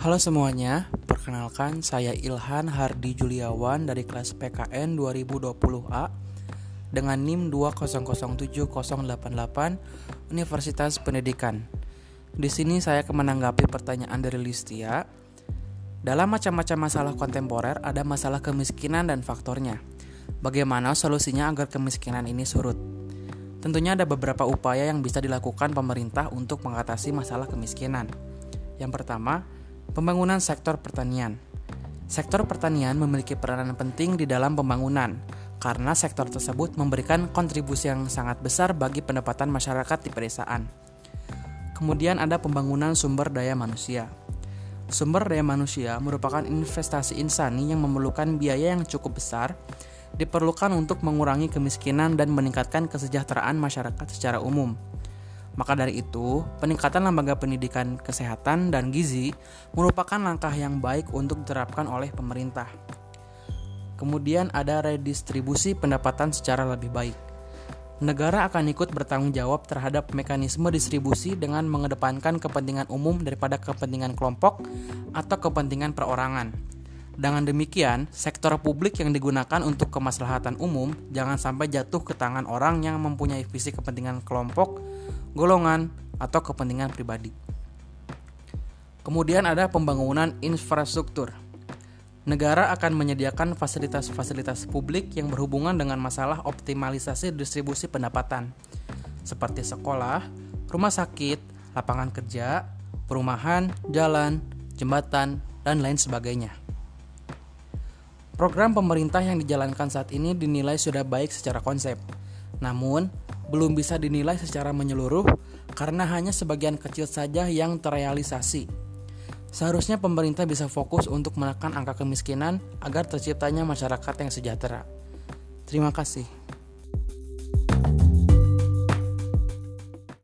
Halo semuanya, perkenalkan saya Ilhan Hardi Juliawan dari kelas PKN 2020A dengan NIM 2007088 Universitas Pendidikan. Di sini saya akan menanggapi pertanyaan dari Listia. Dalam macam-macam masalah kontemporer ada masalah kemiskinan dan faktornya. Bagaimana solusinya agar kemiskinan ini surut? Tentunya ada beberapa upaya yang bisa dilakukan pemerintah untuk mengatasi masalah kemiskinan. Yang pertama, Pembangunan sektor pertanian. Sektor pertanian memiliki peranan penting di dalam pembangunan karena sektor tersebut memberikan kontribusi yang sangat besar bagi pendapatan masyarakat di pedesaan. Kemudian ada pembangunan sumber daya manusia. Sumber daya manusia merupakan investasi insani yang memerlukan biaya yang cukup besar diperlukan untuk mengurangi kemiskinan dan meningkatkan kesejahteraan masyarakat secara umum. Maka dari itu, peningkatan lembaga pendidikan kesehatan dan gizi merupakan langkah yang baik untuk diterapkan oleh pemerintah. Kemudian ada redistribusi pendapatan secara lebih baik. Negara akan ikut bertanggung jawab terhadap mekanisme distribusi dengan mengedepankan kepentingan umum daripada kepentingan kelompok atau kepentingan perorangan. Dengan demikian, sektor publik yang digunakan untuk kemaslahatan umum jangan sampai jatuh ke tangan orang yang mempunyai visi kepentingan kelompok golongan, atau kepentingan pribadi. Kemudian ada pembangunan infrastruktur. Negara akan menyediakan fasilitas-fasilitas publik yang berhubungan dengan masalah optimalisasi distribusi pendapatan, seperti sekolah, rumah sakit, lapangan kerja, perumahan, jalan, jembatan, dan lain sebagainya. Program pemerintah yang dijalankan saat ini dinilai sudah baik secara konsep. Namun, belum bisa dinilai secara menyeluruh karena hanya sebagian kecil saja yang terrealisasi. Seharusnya pemerintah bisa fokus untuk menekan angka kemiskinan agar terciptanya masyarakat yang sejahtera. Terima kasih.